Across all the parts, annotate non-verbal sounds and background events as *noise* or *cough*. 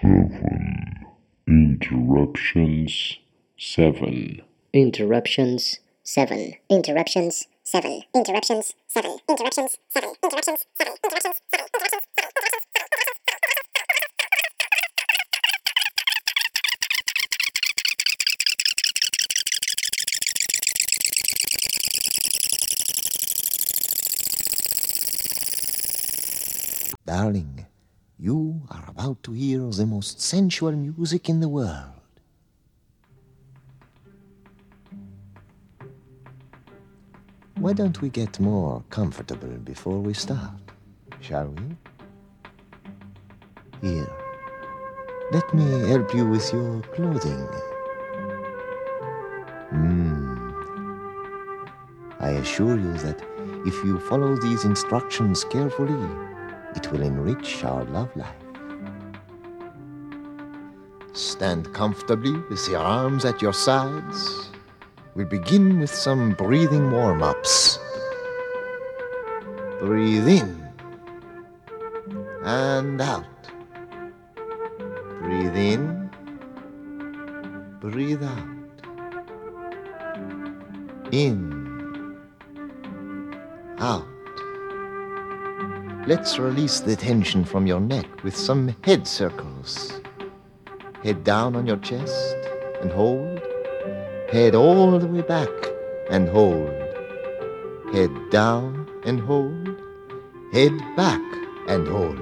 Seven. Interruptions. Seven. Interruptions. 7. Interruptions. Seven. Interruptions. Seven. Interruptions. Seven. Interruptions. Seven. Interruptions. Seven. interruptions Darling, you are about to hear the most sensual music in the world. Why don't we get more comfortable before we start, shall we? Here, let me help you with your clothing. Hmm. I assure you that if you follow these instructions carefully, it will enrich our love life. Stand comfortably with your arms at your sides. We'll begin with some breathing warm ups. Breathe in and out. Breathe in, breathe out. In, Let's release the tension from your neck with some head circles. Head down on your chest and hold. Head all the way back and hold. Head down and hold. Head back and hold.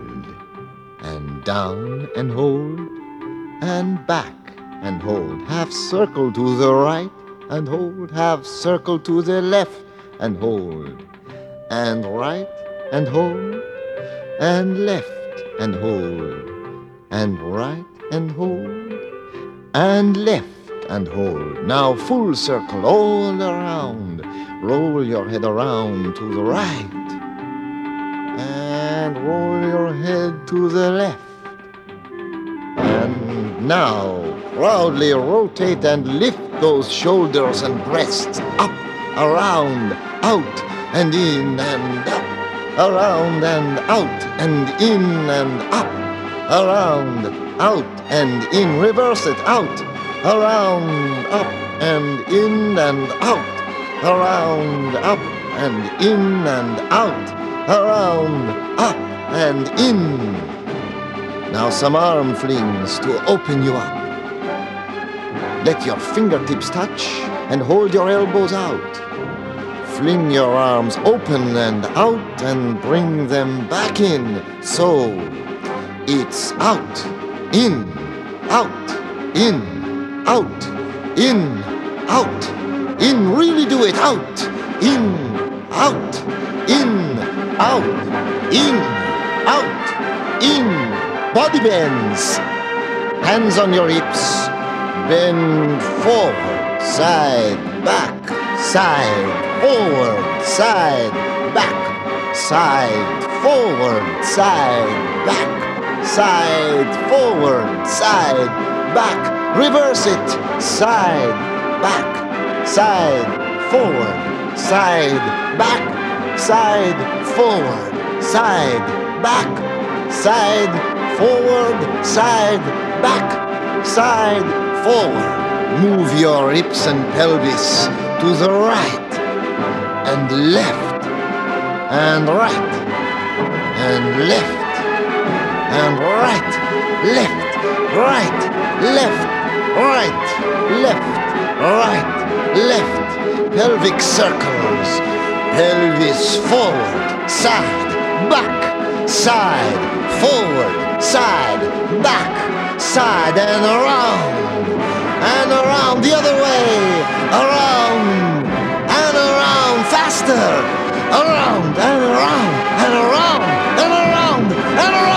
And down and hold. And back and hold. Half circle to the right and hold. Half circle to the left and hold. And right and hold. And left and hold. And right and hold. And left and hold. Now full circle all around. Roll your head around to the right. And roll your head to the left. And now proudly rotate and lift those shoulders and breasts up, around, out, and in and up. Around and out and in and up. Around, out and in. Reverse it out around, up and in and out, around, up and in and out, around, up and in. Now some arm flings to open you up. Let your fingertips touch and hold your elbows out. Fling your arms open and out and bring them back in. So it's out, in, out, in out, in, out, in, really do it, out, in, out, in, out, in, out, in, body bends, hands on your hips, bend forward, side, back, side, forward, side, back, side, forward, side, back, side, forward, side, back, Reverse it. Side, back, side, forward, side, back, side, forward, side, back, side, forward, side, back, side, forward. Move your hips and pelvis to the right and left and right and left and right, left, right, left right, left, right, left, pelvic circles, pelvis forward, side, back, side, forward, side, back, side, and around, and around the other way, around, faster, around, and around, and around, and around, and around,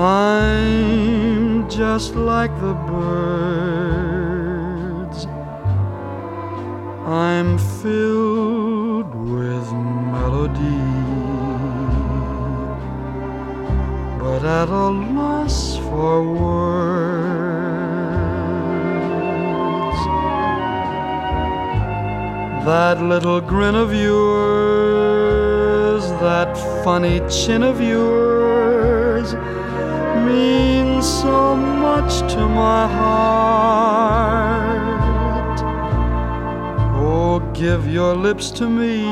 I'm just like the birds. I'm filled with melody, but at a loss for words. That little grin of yours, that funny chin of yours means so much to my heart. Oh, give your lips to me,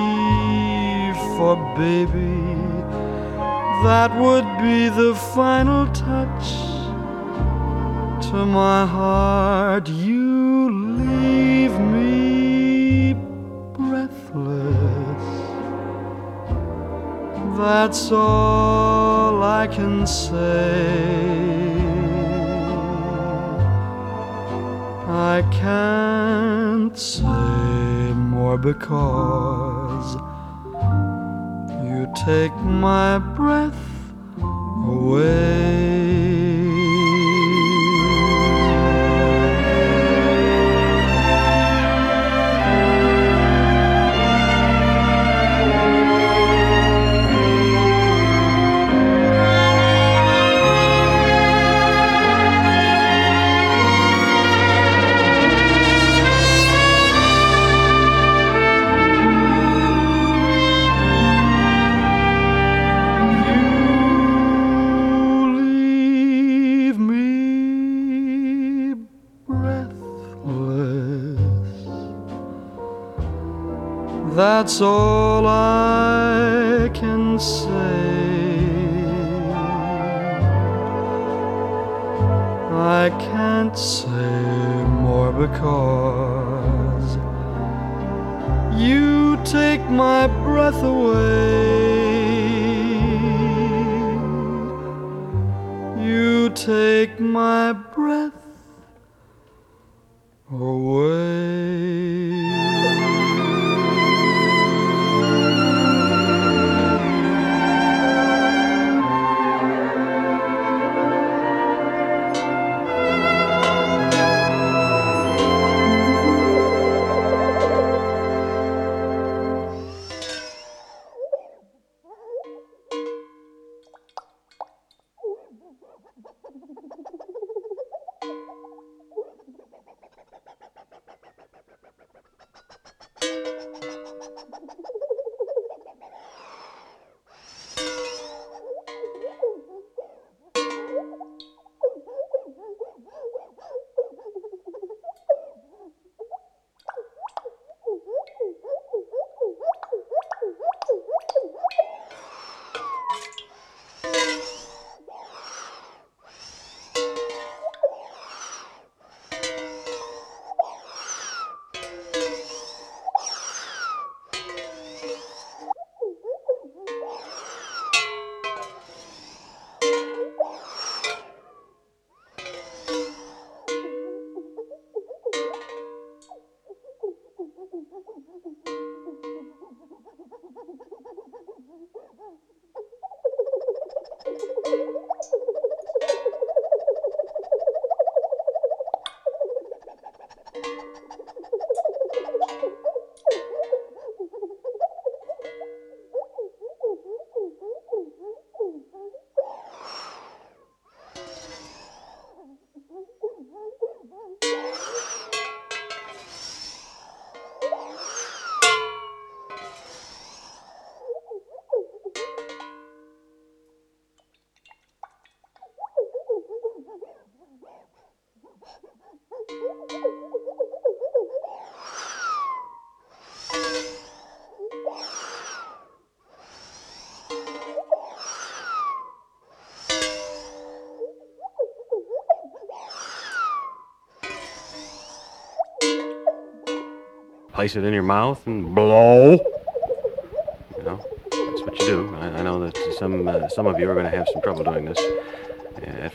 for baby, that would be the final touch to my heart. You leave me breathless. That's all I can say. I can't say more because you take my breath away. Place it in your mouth and blow. You know, interruptions, but you do. I, I know that some uh, some of you are going to have some trouble doing this.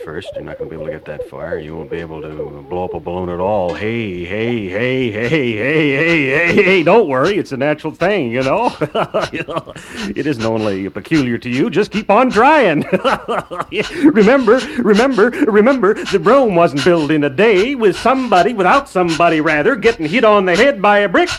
First, you're not going to be able to get that far. You won't be able to blow up a balloon at all. Hey, hey, hey, hey, hey, hey, hey, hey! Don't worry, it's a natural thing, you know. *laughs* it isn't only peculiar to you. Just keep on trying. *laughs* remember, remember, remember. The Rome wasn't built in a day with somebody, without somebody rather, getting hit on the head by a brick.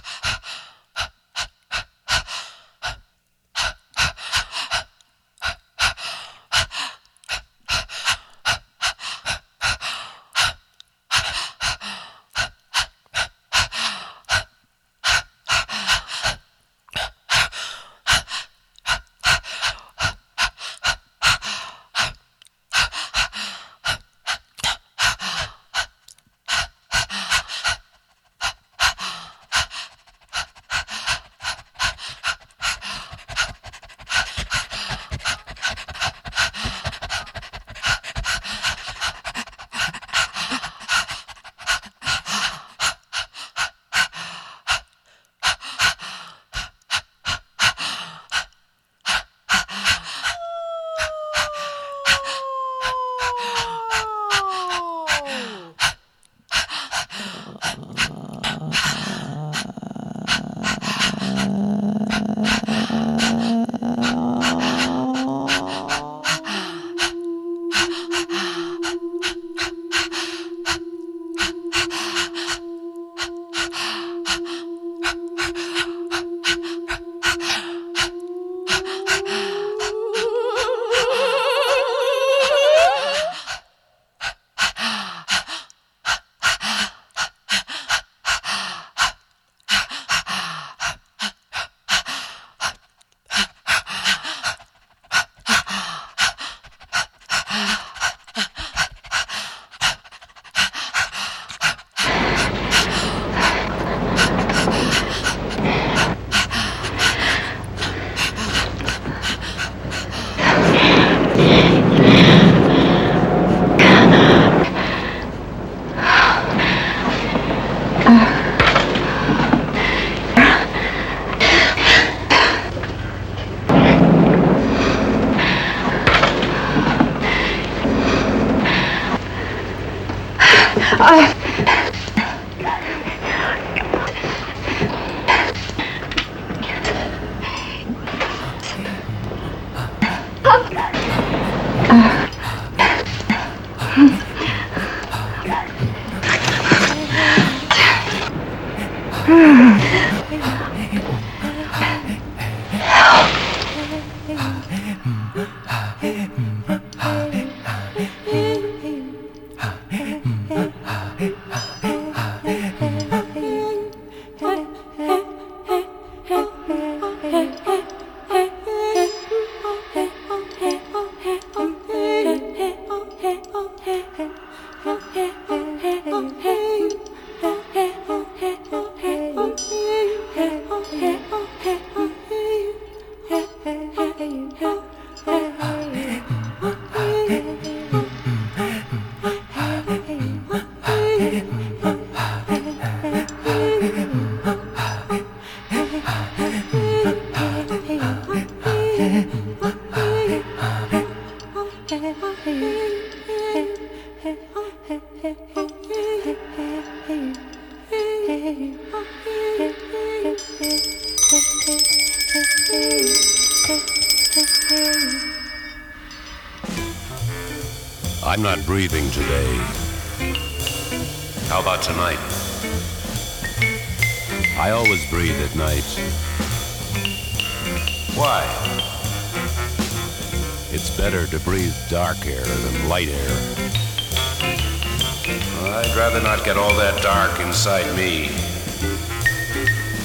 I'd rather not get all that dark inside me.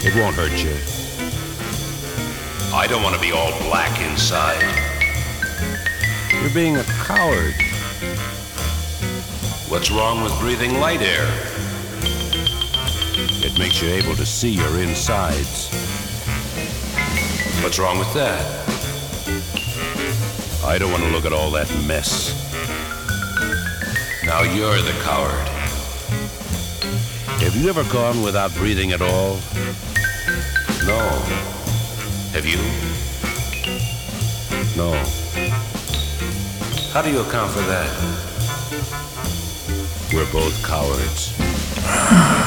It won't hurt you. I don't want to be all black inside. You're being a coward. What's wrong with breathing light air? It makes you able to see your insides. What's wrong with that? I don't want to look at all that mess. Now you're the coward. Have you ever gone without breathing at all? No. Have you? No. How do you account for that? We're both cowards. *sighs* *laughs*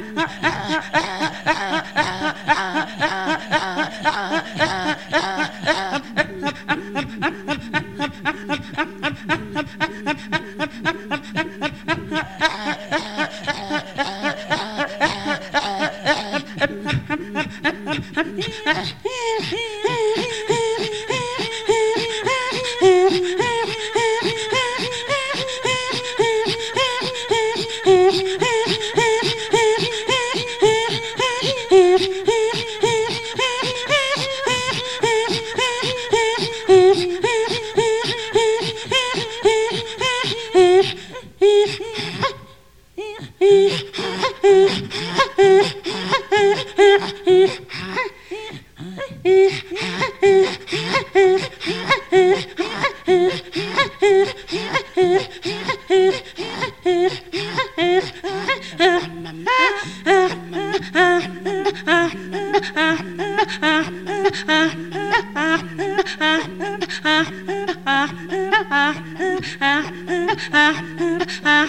ah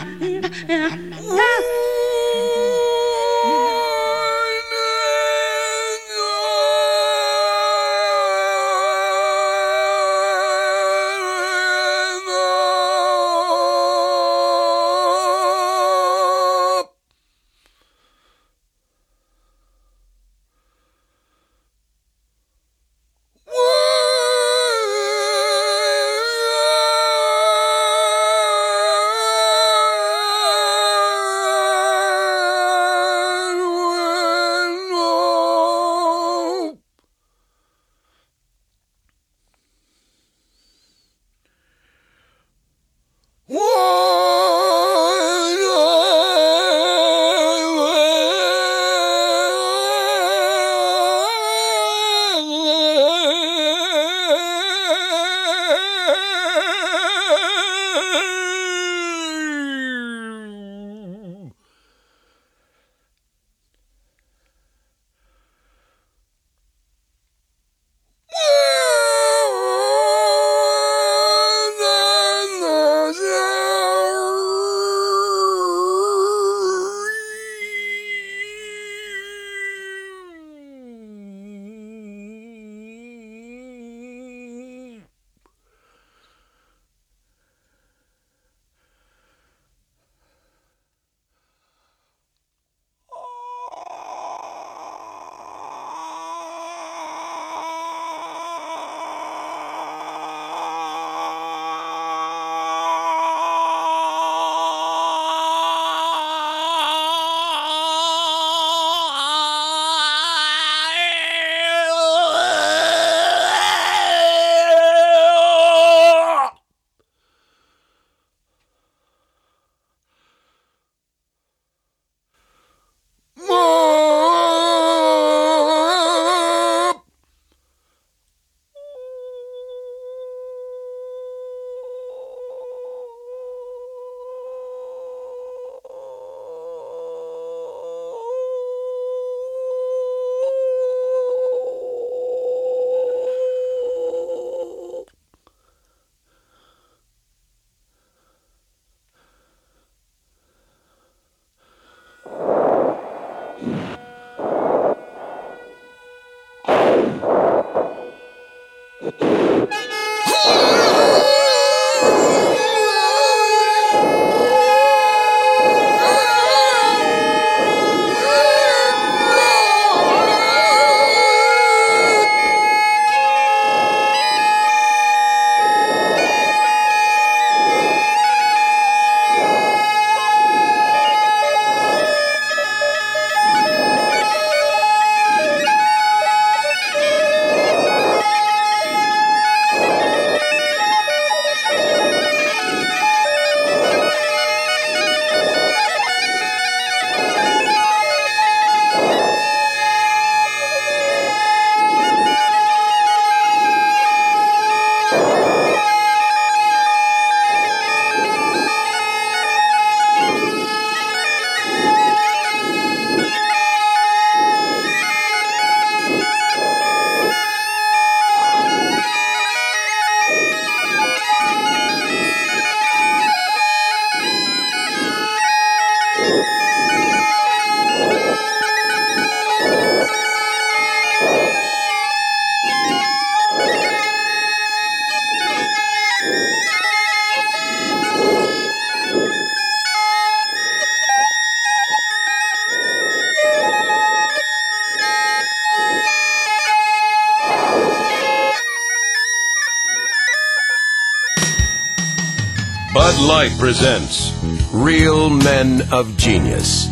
Light presents Real Men of Genius.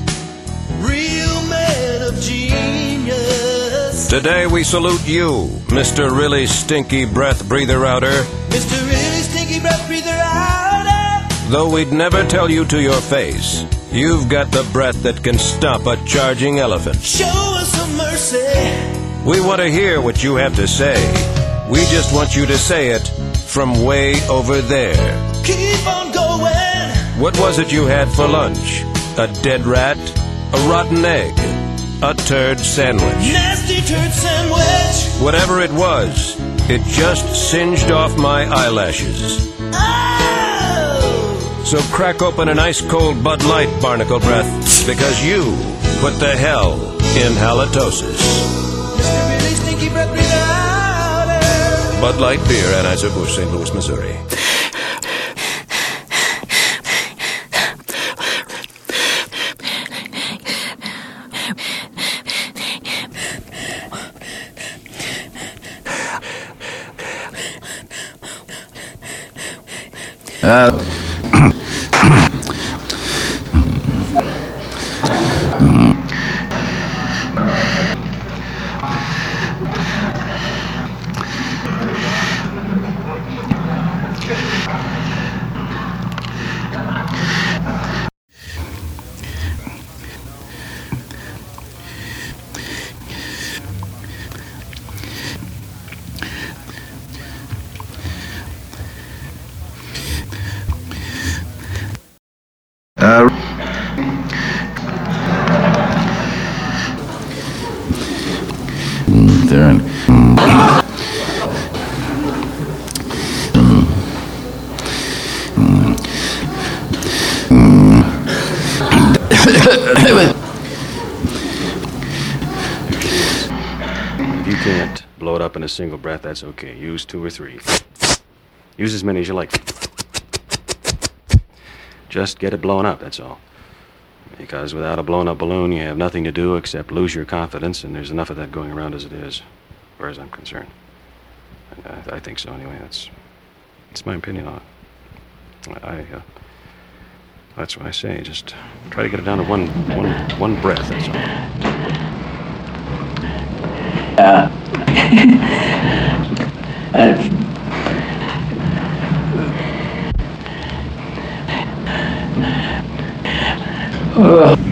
Real man of genius. Today we salute you, Mr. Really Stinky Breath Breather Outer. Mr. Really Stinky Breath Breather out. Though we'd never tell you to your face, you've got the breath that can stop a charging elephant. Show us some mercy. We want to hear what you have to say. We just want you to say it from way over there. Keep on. What was it you had for lunch? A dead rat? A rotten egg? A turd sandwich? Nasty turd sandwich. Whatever it was, it just singed off my eyelashes. Oh. So crack open an ice cold Bud Light, Barnacle Breath, because you put the hell in halitosis. Mr. Really Stinky Breath Breather out. Bud Light Beer, Anheuser-Busch, St. Louis, Missouri. There single breath, that's okay. Use two or three. Use as many as you like. Just get it blown up, that's all. Because without a blown up balloon, you have nothing to do except lose your confidence, and there's enough of that going around as it is, far as I'm concerned. I, I think so, anyway. That's, that's my opinion on it. I, uh, that's what I say. Just try to get it down to one, one, one breath, that's all uh, Ugh.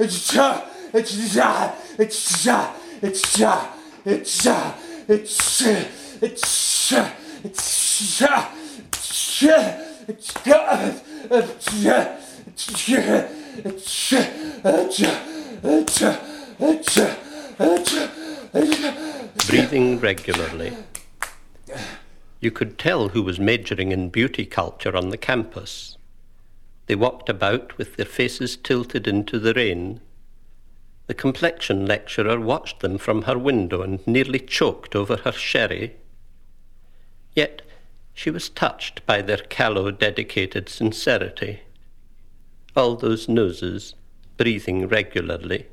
It's ja, it's ja, it's ja, it's ja. Breathing regularly. You could tell who was majoring in beauty culture on the campus. They walked about with their faces tilted into the rain. The complexion lecturer watched them from her window and nearly choked over her sherry. Yet she was touched by their callow, dedicated sincerity. All those noses breathing regularly.